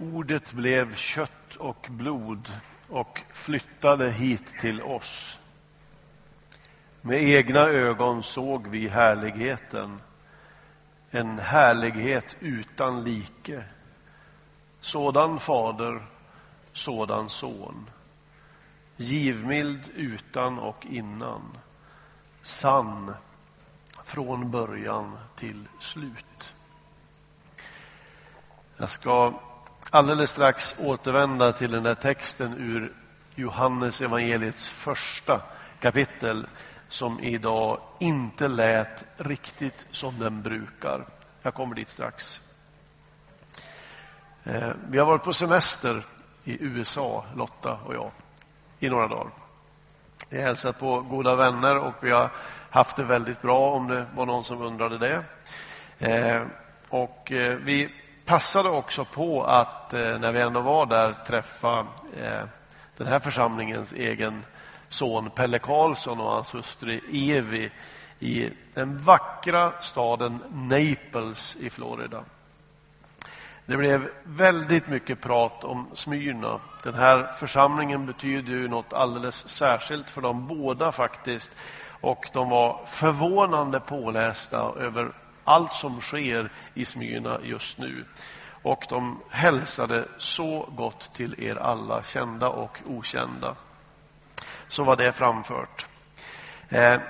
Ordet blev kött och blod och flyttade hit till oss. Med egna ögon såg vi härligheten, en härlighet utan like. Sådan fader, sådan son. Givmild utan och innan. Sann från början till slut. Jag ska alldeles strax återvända till den där texten ur Johannes evangeliets första kapitel som idag inte lät riktigt som den brukar. Jag kommer dit strax. Eh, vi har varit på semester i USA, Lotta och jag, i några dagar. Vi har hälsat på goda vänner och vi har haft det väldigt bra om det var någon som undrade det. Eh, och eh, vi passade också på att eh, när vi ändå var där träffa eh, den här församlingens egen son Pelle Karlsson och hans hustru Evi i den vackra staden Naples i Florida. Det blev väldigt mycket prat om Smyrna. Den här församlingen betyder ju något alldeles särskilt för dem båda faktiskt. Och de var förvånande pålästa över allt som sker i Smyrna just nu. Och de hälsade så gott till er alla, kända och okända. Så var det framfört. Eh,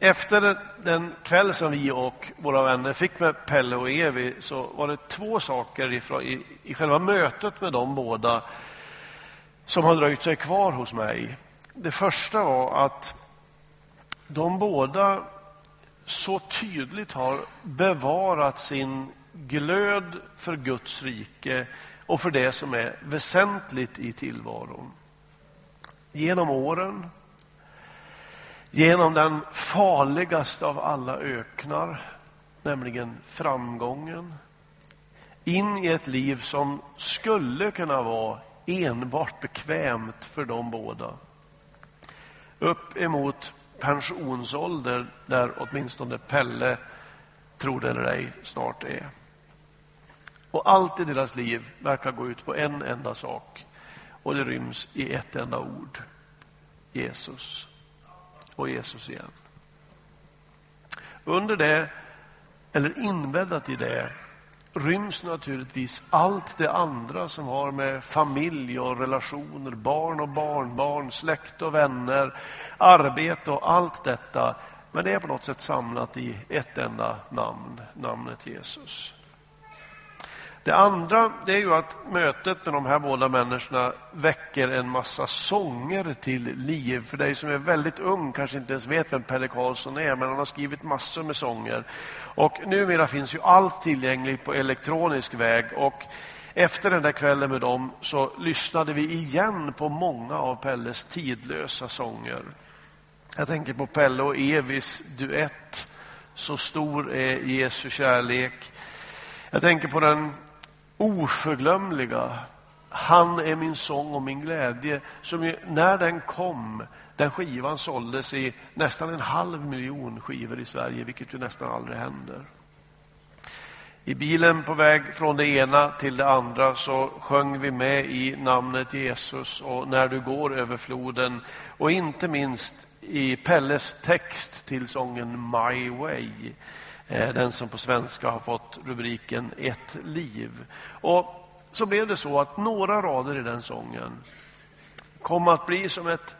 efter den kväll som vi och våra vänner fick med Pelle och Evi så var det två saker i, i själva mötet med de båda som har dröjt sig kvar hos mig. Det första var att de båda så tydligt har bevarat sin glöd för Guds rike och för det som är väsentligt i tillvaron. Genom åren genom den farligaste av alla öknar, nämligen framgången in i ett liv som skulle kunna vara enbart bekvämt för de båda. Upp emot pensionsålder, där åtminstone Pelle, tror det eller ej, snart är. Och allt i deras liv verkar gå ut på en enda sak och det ryms i ett enda ord. Jesus och Jesus igen. Under det, eller inbäddat i det, ryms naturligtvis allt det andra som har med familj och relationer, barn och barnbarn, släkt och vänner, arbete och allt detta. Men det är på något sätt samlat i ett enda namn, namnet Jesus. Det andra det är ju att mötet med de här båda människorna väcker en massa sånger till liv. För dig som är väldigt ung kanske inte ens vet vem Pelle Karlsson är, men han har skrivit massor med sånger. Och numera finns ju allt tillgängligt på elektronisk väg. Och efter den där kvällen med dem så lyssnade vi igen på många av Pelles tidlösa sånger. Jag tänker på Pelle och Evis duett Så stor är Jesu kärlek. Jag tänker på den oförglömliga. Han är min sång och min glädje. Som ju när den kom, den skivan såldes i nästan en halv miljon skivor i Sverige, vilket ju nästan aldrig händer. I bilen på väg från det ena till det andra så sjöng vi med i namnet Jesus och När du går över floden och inte minst i Pelles text till sången My Way Eh, den som på svenska har fått rubriken Ett liv. Och så blev det så att några rader i den sången kom att bli som ett,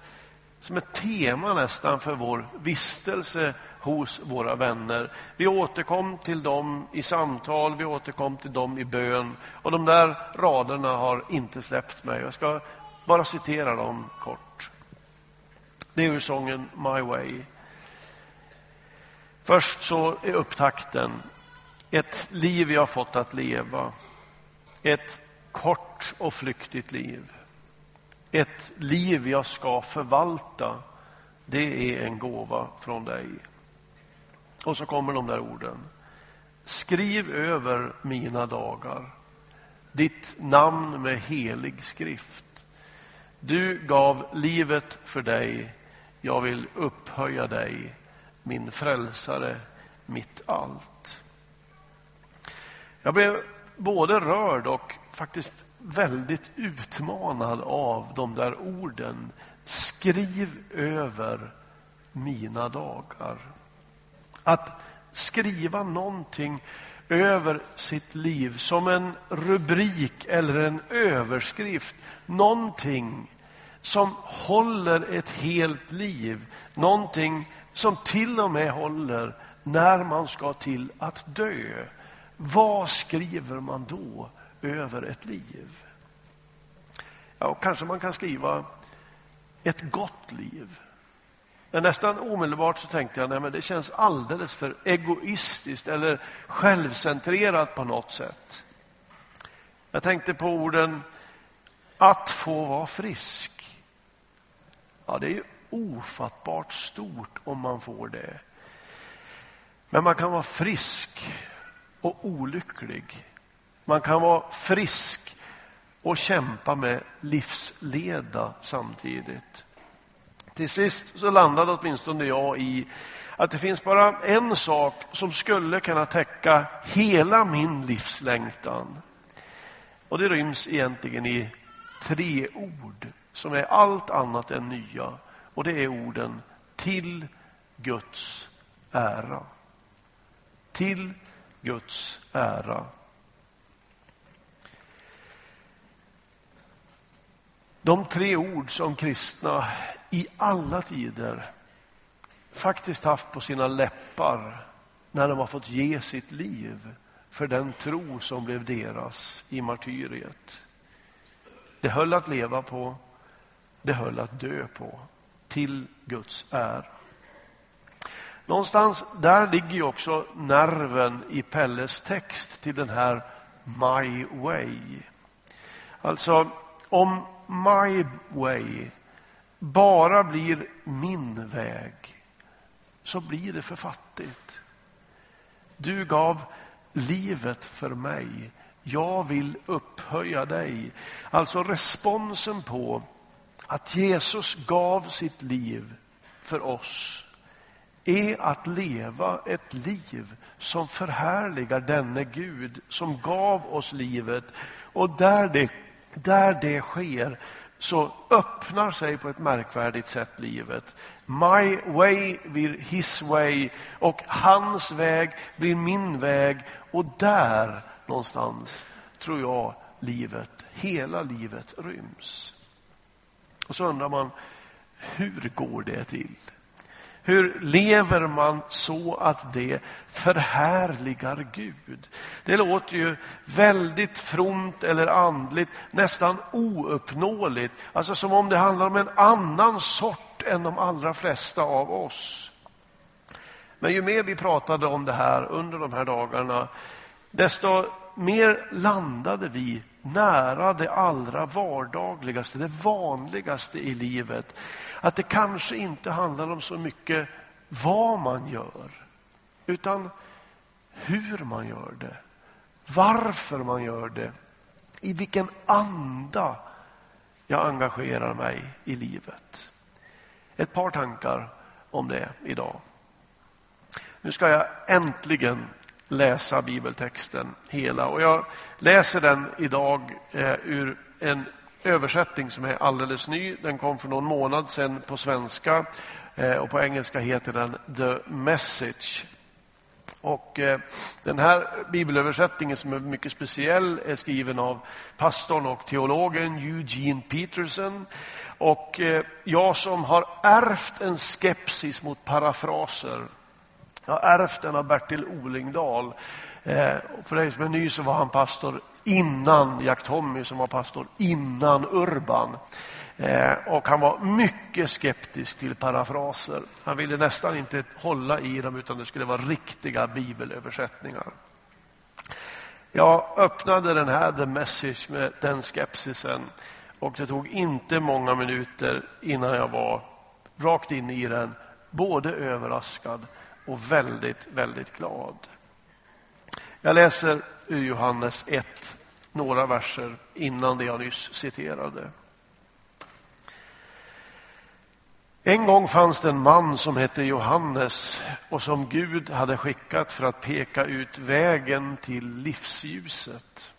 som ett tema nästan för vår vistelse hos våra vänner. Vi återkom till dem i samtal, vi återkom till dem i bön. Och de där raderna har inte släppt mig. Jag ska bara citera dem kort. Det är ur sången My Way. Först så är upptakten ett liv jag fått att leva. Ett kort och flyktigt liv. Ett liv jag ska förvalta. Det är en gåva från dig. Och så kommer de där orden. Skriv över mina dagar. Ditt namn med helig skrift. Du gav livet för dig. Jag vill upphöja dig min frälsare, mitt allt. Jag blev både rörd och faktiskt väldigt utmanad av de där orden. Skriv över mina dagar. Att skriva någonting över sitt liv som en rubrik eller en överskrift. Någonting som håller ett helt liv. Någonting som till och med håller när man ska till att dö. Vad skriver man då över ett liv? Ja, kanske man kan skriva ett gott liv. Men nästan omedelbart så tänkte jag att det känns alldeles för egoistiskt eller självcentrerat på något sätt. Jag tänkte på orden att få vara frisk. Ja, det är ju ofattbart stort om man får det. Men man kan vara frisk och olycklig. Man kan vara frisk och kämpa med livsleda samtidigt. Till sist så landade åtminstone jag i att det finns bara en sak som skulle kunna täcka hela min livslängtan. Och det ryms egentligen i tre ord som är allt annat än nya. Och det är orden till Guds ära. Till Guds ära. De tre ord som kristna i alla tider faktiskt haft på sina läppar när de har fått ge sitt liv för den tro som blev deras i martyriet. Det höll att leva på, det höll att dö på, till Guds ära. Någonstans där ligger också nerven i Pelles text till den här My way. Alltså, om my way bara blir min väg så blir det för fattigt. Du gav livet för mig. Jag vill upphöja dig. Alltså responsen på att Jesus gav sitt liv för oss är att leva ett liv som förhärligar denne Gud som gav oss livet. Och där det, där det sker så öppnar sig på ett märkvärdigt sätt livet. My way blir his way och hans väg blir min väg. Och där någonstans tror jag livet, hela livet ryms. Och så undrar man, hur går det till? Hur lever man så att det förhärligar Gud? Det låter ju väldigt fromt eller andligt, nästan ouppnåeligt. Alltså som om det handlar om en annan sort än de allra flesta av oss. Men ju mer vi pratade om det här under de här dagarna, desto mer landade vi nära det allra vardagligaste, det vanligaste i livet. Att det kanske inte handlar om så mycket vad man gör, utan hur man gör det. Varför man gör det. I vilken anda jag engagerar mig i livet. Ett par tankar om det idag. Nu ska jag äntligen läsa bibeltexten hela. Och jag läser den idag eh, ur en översättning som är alldeles ny. Den kom för någon månad sedan på svenska eh, och på engelska heter den The Message. Och eh, Den här bibelöversättningen som är mycket speciell är skriven av pastorn och teologen Eugene Peterson. Och eh, jag som har ärvt en skepsis mot parafraser jag har ärvt den av Bertil Olingdal. Eh, för dig som är ny så var han pastor innan Jack Tommy som var pastor innan Urban. Eh, och han var mycket skeptisk till parafraser. Han ville nästan inte hålla i dem utan det skulle vara riktiga bibelöversättningar. Jag öppnade den här The Message med den skepsisen och det tog inte många minuter innan jag var rakt in i den, både överraskad och väldigt, väldigt glad. Jag läser ur Johannes 1, några verser innan det jag nyss citerade. En gång fanns det en man som hette Johannes och som Gud hade skickat för att peka ut vägen till livsljuset.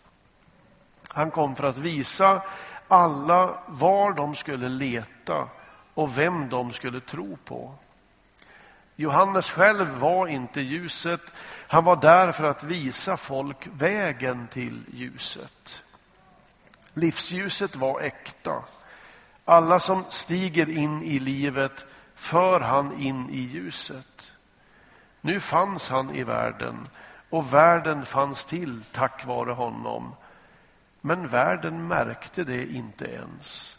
Han kom för att visa alla var de skulle leta och vem de skulle tro på. Johannes själv var inte ljuset. Han var där för att visa folk vägen till ljuset. Livsljuset var äkta. Alla som stiger in i livet för han in i ljuset. Nu fanns han i världen och världen fanns till tack vare honom. Men världen märkte det inte ens.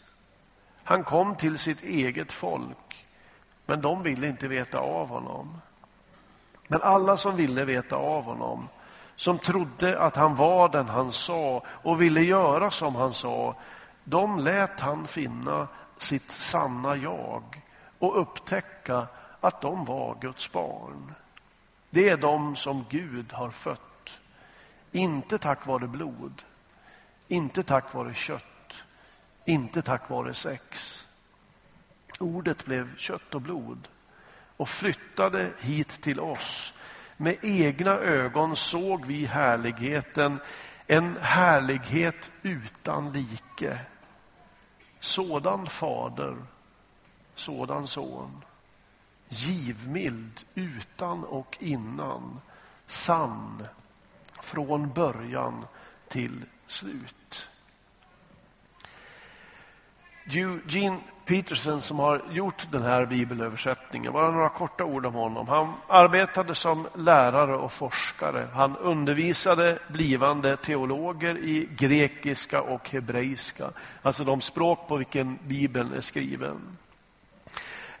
Han kom till sitt eget folk, men de ville inte veta av honom. Men alla som ville veta av honom, som trodde att han var den han sa och ville göra som han sa, de lät han finna sitt sanna jag och upptäcka att de var Guds barn. Det är de som Gud har fött. Inte tack vare blod, inte tack vare kött, inte tack vare sex. Ordet blev kött och blod och flyttade hit till oss. Med egna ögon såg vi härligheten, en härlighet utan like. Sådan fader, sådan son. Givmild utan och innan, sann från början till slut. Eugene Peterson som har gjort den här bibelöversättningen, bara några korta ord om honom. Han arbetade som lärare och forskare. Han undervisade blivande teologer i grekiska och hebreiska, alltså de språk på vilken Bibeln är skriven.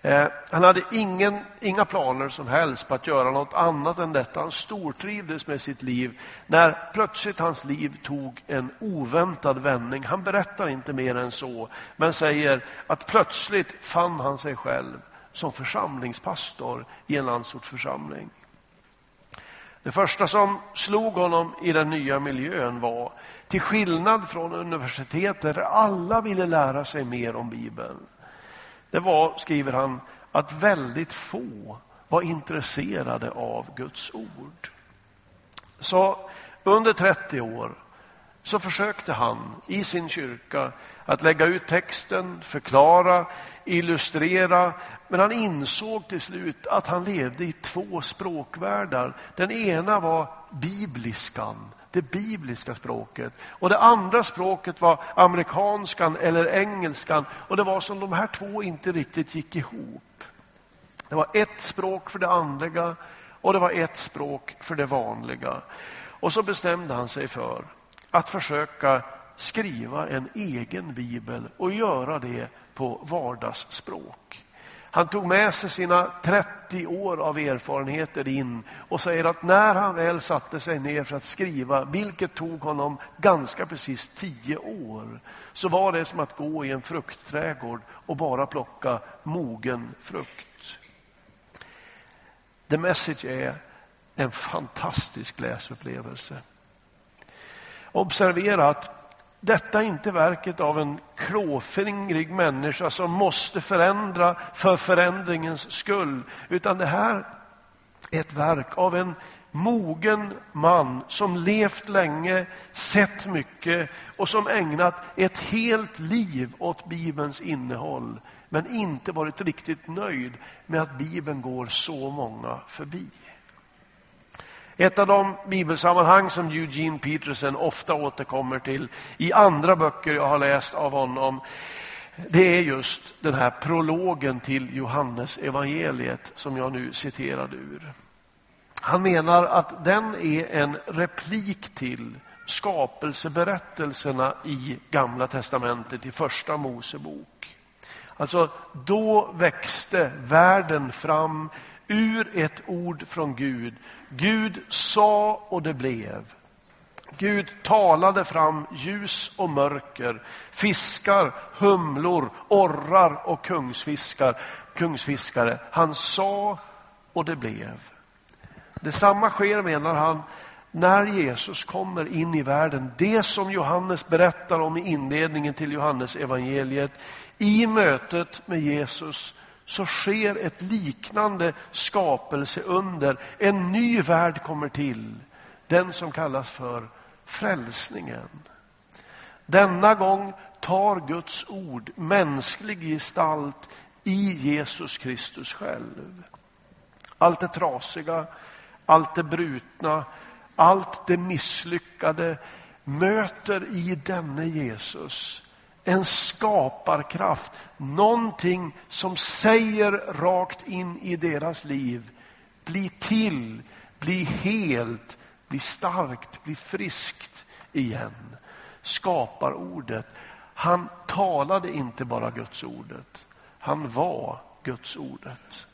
Eh, han hade ingen, inga planer som helst på att göra något annat än detta. Han stortrivdes med sitt liv när plötsligt hans liv tog en oväntad vändning. Han berättar inte mer än så, men säger att plötsligt fann han sig själv som församlingspastor i en landsortsförsamling. Det första som slog honom i den nya miljön var, till skillnad från universitetet där alla ville lära sig mer om Bibeln, det var, skriver han, att väldigt få var intresserade av Guds ord. Så under 30 år så försökte han i sin kyrka att lägga ut texten, förklara, illustrera. Men han insåg till slut att han levde i två språkvärldar. Den ena var bibliskan, det bibliska språket. Och det andra språket var amerikanskan eller engelskan. Och det var som de här två inte riktigt gick ihop. Det var ett språk för det andliga och det var ett språk för det vanliga. Och så bestämde han sig för att försöka skriva en egen bibel och göra det på vardagsspråk. Han tog med sig sina 30 år av erfarenheter in och säger att när han väl satte sig ner för att skriva, vilket tog honom ganska precis 10 år, så var det som att gå i en fruktträdgård och bara plocka mogen frukt. The message är en fantastisk läsupplevelse. Observera att detta är inte verket av en klåfingrig människa som måste förändra för förändringens skull, utan det här är ett verk av en mogen man som levt länge, sett mycket och som ägnat ett helt liv åt Bibelns innehåll men inte varit riktigt nöjd med att Bibeln går så många förbi. Ett av de bibelsammanhang som Eugene Peterson ofta återkommer till i andra böcker jag har läst av honom, det är just den här prologen till Johannes evangeliet som jag nu citerade ur. Han menar att den är en replik till skapelseberättelserna i Gamla testamentet, i Första Mosebok. Alltså, då växte världen fram ur ett ord från Gud. Gud sa och det blev. Gud talade fram ljus och mörker, fiskar, humlor, orrar och kungsfiskar, kungsfiskare. Han sa och det blev. Detsamma sker, menar han, när Jesus kommer in i världen. Det som Johannes berättar om i inledningen till Johannes evangeliet. I mötet med Jesus så sker ett liknande skapelseunder. En ny värld kommer till, den som kallas för frälsningen. Denna gång tar Guds ord mänsklig gestalt i Jesus Kristus själv. Allt det trasiga, allt det brutna, allt det misslyckade möter i denne Jesus en skaparkraft, någonting som säger rakt in i deras liv, bli till, bli helt, bli starkt, bli friskt igen. Skapar ordet. Han talade inte bara Guds ordet, han var Guds ordet.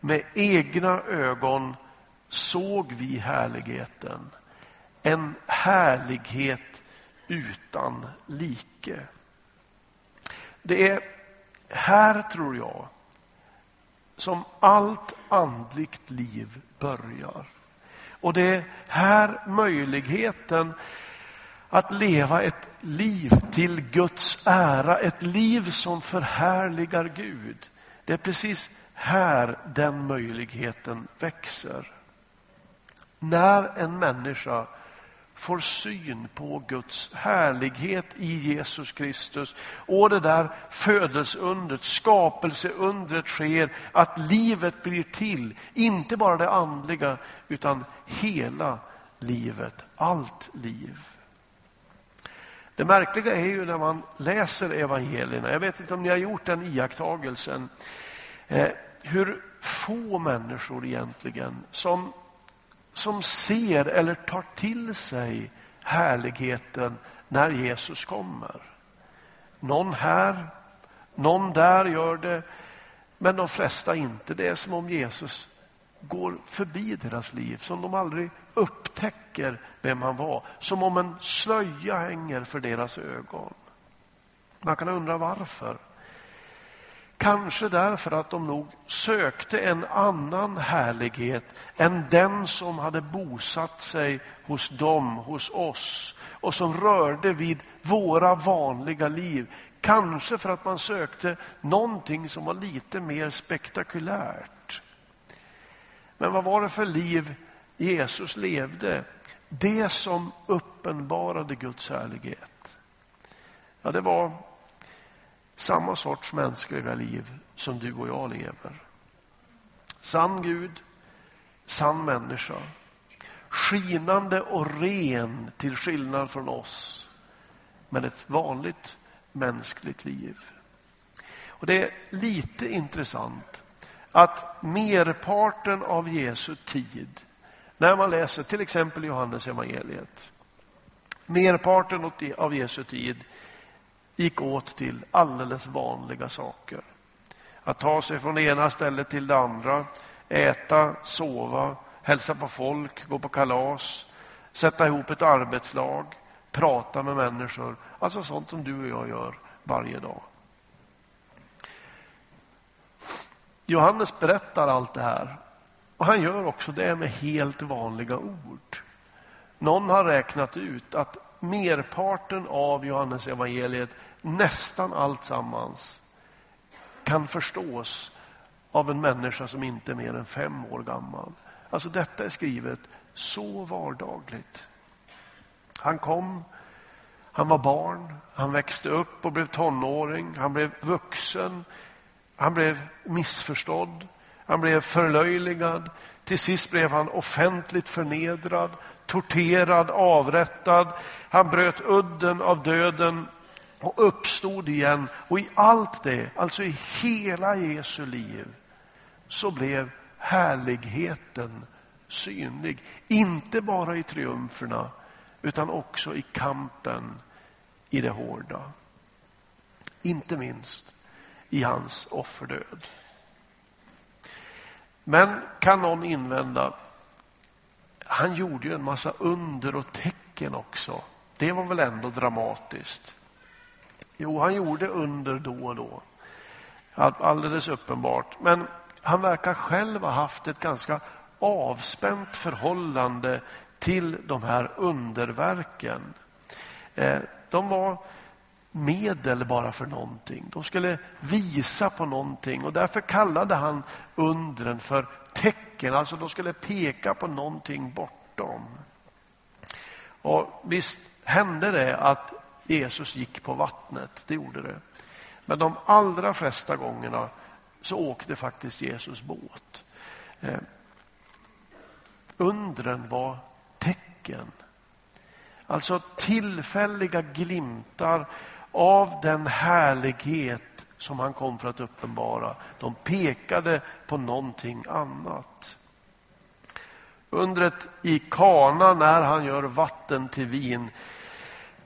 Med egna ögon såg vi härligheten. En härlighet utan like. Det är här, tror jag, som allt andligt liv börjar. Och det är här möjligheten att leva ett liv till Guds ära, ett liv som förhärligar Gud. Det är precis här den möjligheten växer. När en människa får syn på Guds härlighet i Jesus Kristus och det där födelseundret, skapelseundret sker, att livet blir till. Inte bara det andliga utan hela livet, allt liv. Det märkliga är ju när man läser evangelierna, jag vet inte om ni har gjort den iakttagelsen, eh, hur få människor egentligen som som ser eller tar till sig härligheten när Jesus kommer. Någon här, någon där gör det, men de flesta inte. Det är som om Jesus går förbi deras liv, som de aldrig upptäcker vem han var. Som om en slöja hänger för deras ögon. Man kan undra varför. Kanske därför att de nog sökte en annan härlighet än den som hade bosatt sig hos dem, hos oss och som rörde vid våra vanliga liv. Kanske för att man sökte någonting som var lite mer spektakulärt. Men vad var det för liv Jesus levde? Det som uppenbarade Guds härlighet. Ja, det var samma sorts mänskliga liv som du och jag lever. Sann Gud, sann människa. Skinande och ren till skillnad från oss. Men ett vanligt mänskligt liv. Och Det är lite intressant att merparten av Jesu tid, när man läser till exempel Johannes evangeliet, merparten av Jesu tid gick åt till alldeles vanliga saker. Att ta sig från det ena stället till det andra, äta, sova, hälsa på folk, gå på kalas, sätta ihop ett arbetslag, prata med människor. Alltså sånt som du och jag gör varje dag. Johannes berättar allt det här och han gör också det med helt vanliga ord. Någon har räknat ut att merparten av Johannes evangeliet, nästan allt sammans, kan förstås av en människa som inte är mer än fem år gammal. Alltså detta är skrivet så vardagligt. Han kom, han var barn, han växte upp och blev tonåring, han blev vuxen, han blev missförstådd, han blev förlöjligad. Till sist blev han offentligt förnedrad, torterad, avrättad. Han bröt udden av döden och uppstod igen. Och i allt det, alltså i hela Jesu liv, så blev härligheten synlig. Inte bara i triumferna, utan också i kampen i det hårda. Inte minst i hans offerdöd. Men kan någon invända, han gjorde ju en massa under och tecken också. Det var väl ändå dramatiskt? Jo, han gjorde under då och då. Alldeles uppenbart. Men han verkar själv ha haft ett ganska avspänt förhållande till de här underverken. Eh, de var medel bara för någonting. De skulle visa på någonting och därför kallade han undren för tecken. Alltså de skulle peka på någonting bortom. Och visst hände det att Jesus gick på vattnet. Det gjorde det. Men de allra flesta gångerna så åkte faktiskt Jesus båt. Eh, undren var tecken. Alltså tillfälliga glimtar av den härlighet som han kom för att uppenbara. De pekade på någonting annat. Undret i Kana när han gör vatten till vin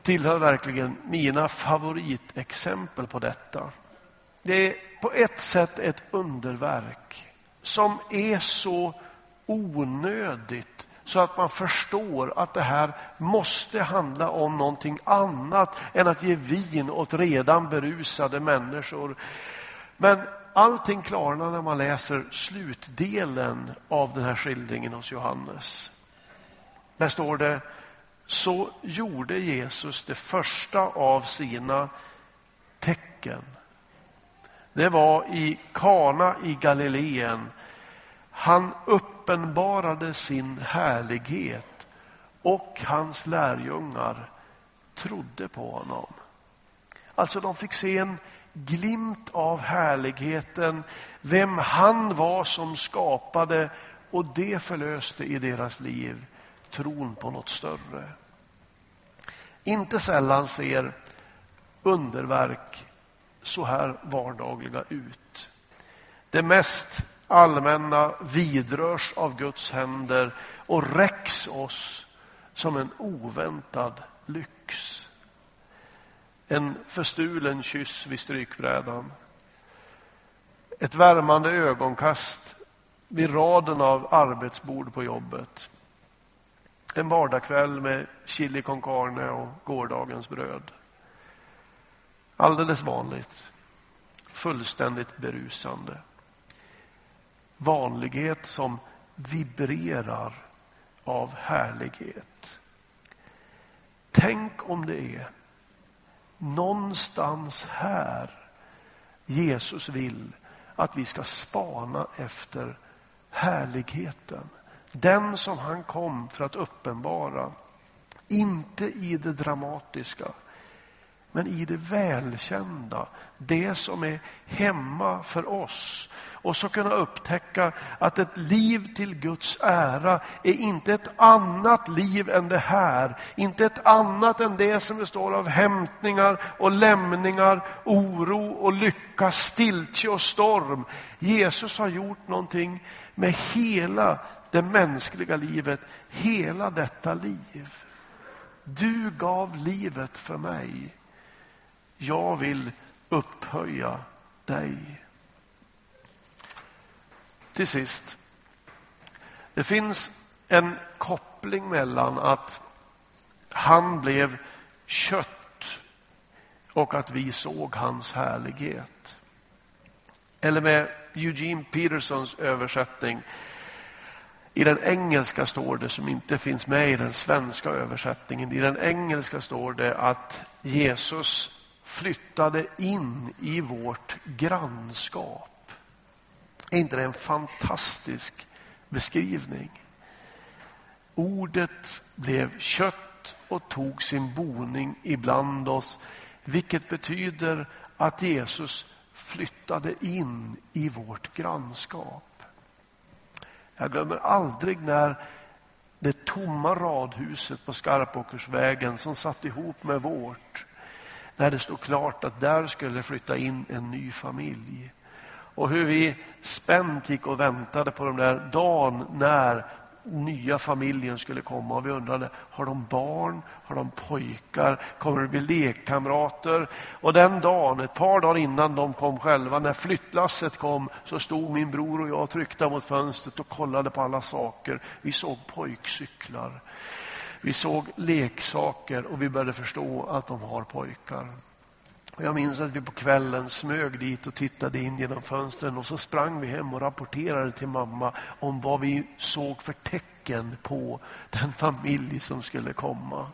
tillhör verkligen mina favoritexempel på detta. Det är på ett sätt ett underverk som är så onödigt så att man förstår att det här måste handla om någonting annat än att ge vin åt redan berusade människor. Men allting klarnar när man läser slutdelen av den här skildringen hos Johannes. Där står det, så gjorde Jesus det första av sina tecken. Det var i Kana i Galileen. Han uppenbarade sin härlighet och hans lärjungar trodde på honom. Alltså de fick se en glimt av härligheten, vem han var som skapade och det förlöste i deras liv tron på något större. Inte sällan ser underverk så här vardagliga ut. Det mest allmänna vidrörs av Guds händer och räcks oss som en oväntad lyx. En förstulen kyss vid strykbrädan. Ett värmande ögonkast vid raden av arbetsbord på jobbet. En vardagskväll med chili con carne och gårdagens bröd. Alldeles vanligt. Fullständigt berusande. Vanlighet som vibrerar av härlighet. Tänk om det är någonstans här Jesus vill att vi ska spana efter härligheten. Den som han kom för att uppenbara. Inte i det dramatiska, men i det välkända. Det som är hemma för oss. Och så kunna upptäcka att ett liv till Guds ära är inte ett annat liv än det här. Inte ett annat än det som består av hämtningar och lämningar, oro och lycka, stiltje och storm. Jesus har gjort någonting med hela det mänskliga livet, hela detta liv. Du gav livet för mig. Jag vill upphöja dig. Till sist. Det finns en koppling mellan att han blev kött och att vi såg hans härlighet. Eller med Eugene Petersons översättning i den engelska står det, som inte finns med i den svenska översättningen, i den engelska står det att Jesus flyttade in i vårt grannskap. Är inte det en fantastisk beskrivning? Ordet blev kött och tog sin boning ibland oss, vilket betyder att Jesus flyttade in i vårt grannskap. Jag glömmer aldrig när det tomma radhuset på Skarpåkersvägen som satt ihop med vårt, när det stod klart att där skulle flytta in en ny familj. Och hur vi spänt gick och väntade på den där dagen när nya familjen skulle komma och vi undrade, har de barn? Har de pojkar? Kommer det bli lekkamrater? Och den dagen, ett par dagar innan de kom själva, när flyttlasset kom, så stod min bror och jag tryckta mot fönstret och kollade på alla saker. Vi såg pojkcyklar. Vi såg leksaker och vi började förstå att de har pojkar. Jag minns att vi på kvällen smög dit och tittade in genom fönstren och så sprang vi hem och rapporterade till mamma om vad vi såg för tecken på den familj som skulle komma.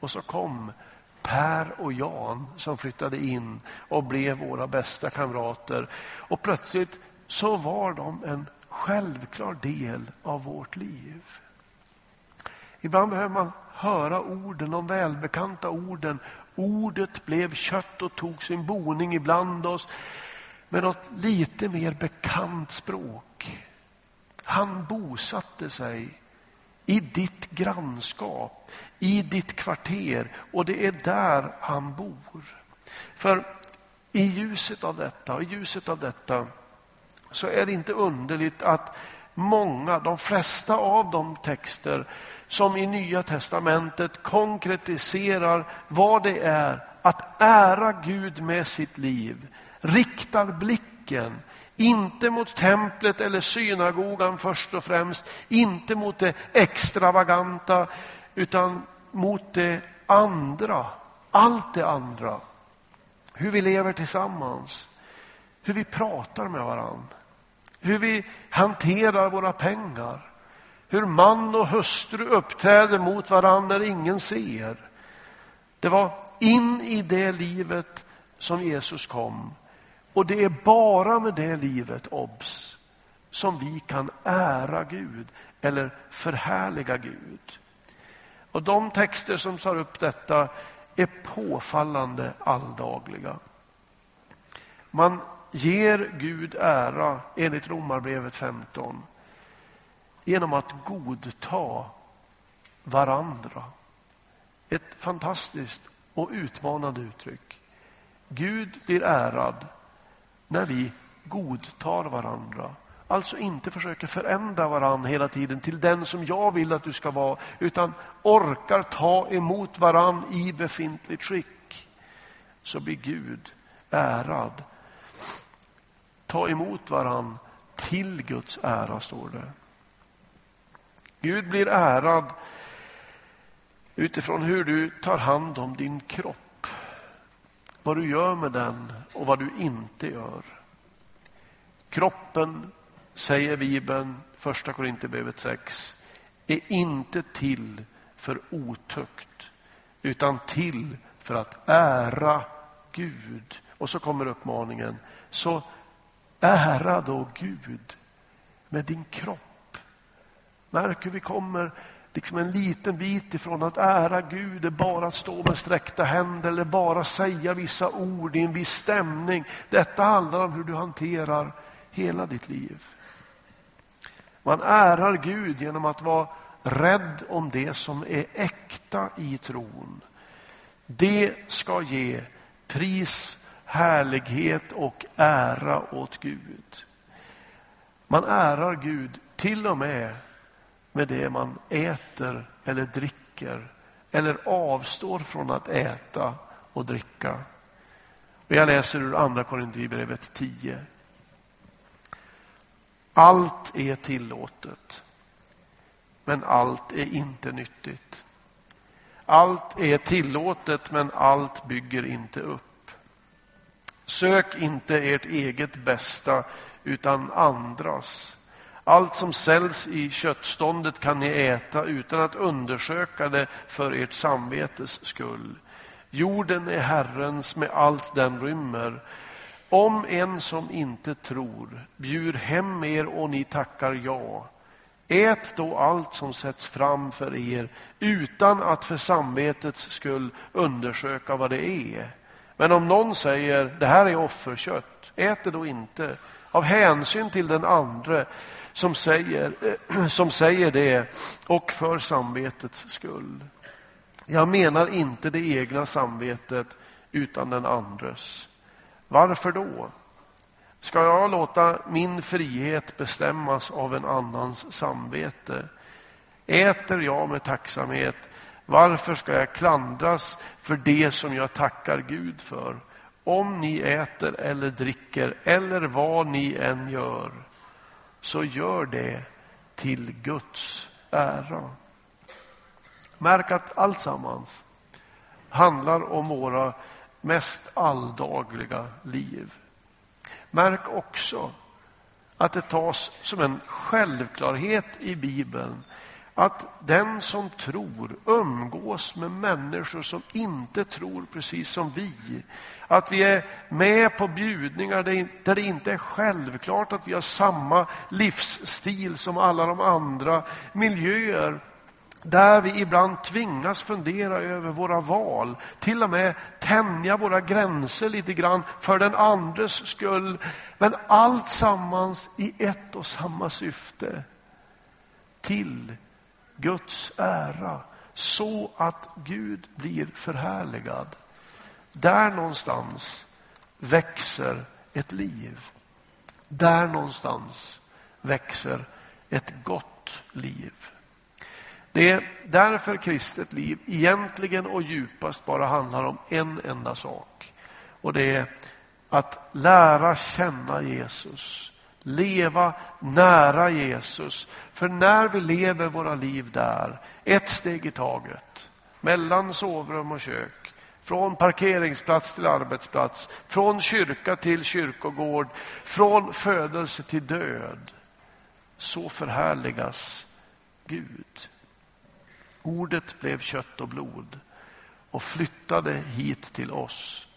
Och så kom Per och Jan som flyttade in och blev våra bästa kamrater. Och plötsligt så var de en självklar del av vårt liv. Ibland behöver man höra orden, de välbekanta orden. Ordet blev kött och tog sin boning ibland oss med något lite mer bekant språk. Han bosatte sig i ditt grannskap, i ditt kvarter och det är där han bor. För i ljuset av detta, i ljuset av detta så är det inte underligt att många, de flesta av de texter som i Nya testamentet konkretiserar vad det är att ära Gud med sitt liv, riktar blicken inte mot templet eller synagogan först och främst, inte mot det extravaganta, utan mot det andra, allt det andra. Hur vi lever tillsammans, hur vi pratar med varandra, hur vi hanterar våra pengar, hur man och hustru uppträder mot varandra när ingen ser. Det var in i det livet som Jesus kom. Och det är bara med det livet, obs, som vi kan ära Gud eller förhärliga Gud. Och de texter som tar upp detta är påfallande alldagliga. Man ger Gud ära enligt Romarbrevet 15 genom att godta varandra. Ett fantastiskt och utmanande uttryck. Gud blir ärad när vi godtar varandra. Alltså inte försöker förändra varandra hela tiden till den som jag vill att du ska vara, utan orkar ta emot varandra i befintligt skick. Så blir Gud ärad. Ta emot varandra till Guds ära, står det. Gud blir ärad utifrån hur du tar hand om din kropp. Vad du gör med den och vad du inte gör. Kroppen, säger Bibeln, första Korinthierbrevet 6, är inte till för otukt utan till för att ära Gud. Och så kommer uppmaningen. Så ära då Gud med din kropp Märk hur vi kommer liksom en liten bit ifrån att ära Gud är bara att stå med sträckta händer eller bara säga vissa ord i en viss stämning. Detta handlar om hur du hanterar hela ditt liv. Man ärar Gud genom att vara rädd om det som är äkta i tron. Det ska ge pris, härlighet och ära åt Gud. Man ärar Gud till och med med det man äter eller dricker eller avstår från att äta och dricka. Jag läser ur Andra Korinthierbrevet 10. Allt är tillåtet, men allt är inte nyttigt. Allt är tillåtet, men allt bygger inte upp. Sök inte ert eget bästa, utan andras. Allt som säljs i köttståndet kan ni äta utan att undersöka det för ert samvetes skull. Jorden är Herrens med allt den rymmer. Om en som inte tror bjuder hem er och ni tackar ja, ät då allt som sätts fram för er utan att för samvetets skull undersöka vad det är. Men om någon säger det här är offerkött, ät det då inte av hänsyn till den andre som säger, eh, som säger det och för samvetets skull. Jag menar inte det egna samvetet utan den andres. Varför då? Ska jag låta min frihet bestämmas av en annans samvete? Äter jag med tacksamhet, varför ska jag klandras för det som jag tackar Gud för? Om ni äter eller dricker eller vad ni än gör, så gör det till Guds ära. Märk att alltsammans handlar om våra mest alldagliga liv. Märk också att det tas som en självklarhet i Bibeln att den som tror umgås med människor som inte tror precis som vi. Att vi är med på bjudningar där det inte är självklart att vi har samma livsstil som alla de andra. Miljöer där vi ibland tvingas fundera över våra val, till och med tänja våra gränser lite grann för den andres skull. Men allt sammans i ett och samma syfte. Till Guds ära, så att Gud blir förhärligad. Där någonstans växer ett liv. Där någonstans växer ett gott liv. Det är därför kristet liv egentligen och djupast bara handlar om en enda sak. Och det är att lära känna Jesus. Leva nära Jesus. För när vi lever våra liv där, ett steg i taget, mellan sovrum och kök, från parkeringsplats till arbetsplats, från kyrka till kyrkogård, från födelse till död, så förhärligas Gud. Ordet blev kött och blod och flyttade hit till oss.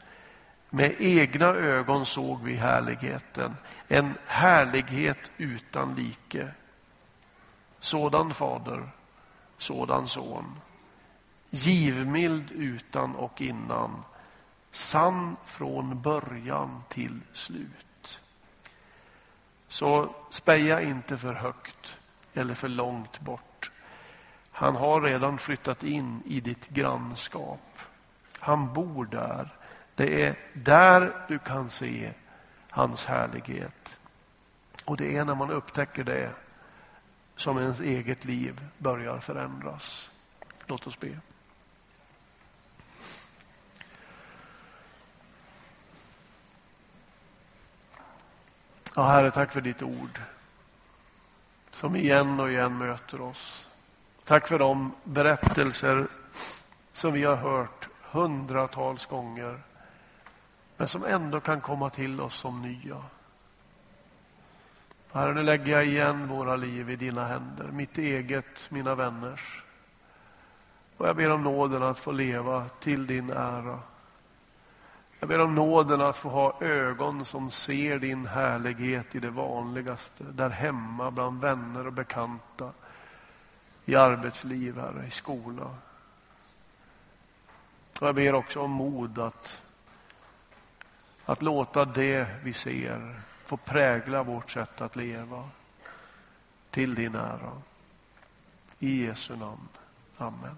Med egna ögon såg vi härligheten, en härlighet utan like. Sådan fader, sådan son. Givmild utan och innan, sann från början till slut. Så speja inte för högt eller för långt bort. Han har redan flyttat in i ditt grannskap. Han bor där. Det är där du kan se hans härlighet. Och det är när man upptäcker det som ens eget liv börjar förändras. Låt oss be. Ja, Herre, tack för ditt ord som igen och igen möter oss. Tack för de berättelser som vi har hört hundratals gånger men som ändå kan komma till oss som nya. Herre, nu lägger jag igen våra liv i dina händer, mitt eget, mina vänners. Och jag ber om nåden att få leva till din ära. Jag ber om nåden att få ha ögon som ser din härlighet i det vanligaste, där hemma bland vänner och bekanta i arbetsliv, Herre, i skola. Och jag ber också om mod att, att låta det vi ser få prägla vårt sätt att leva till din ära. I Jesu namn. Amen.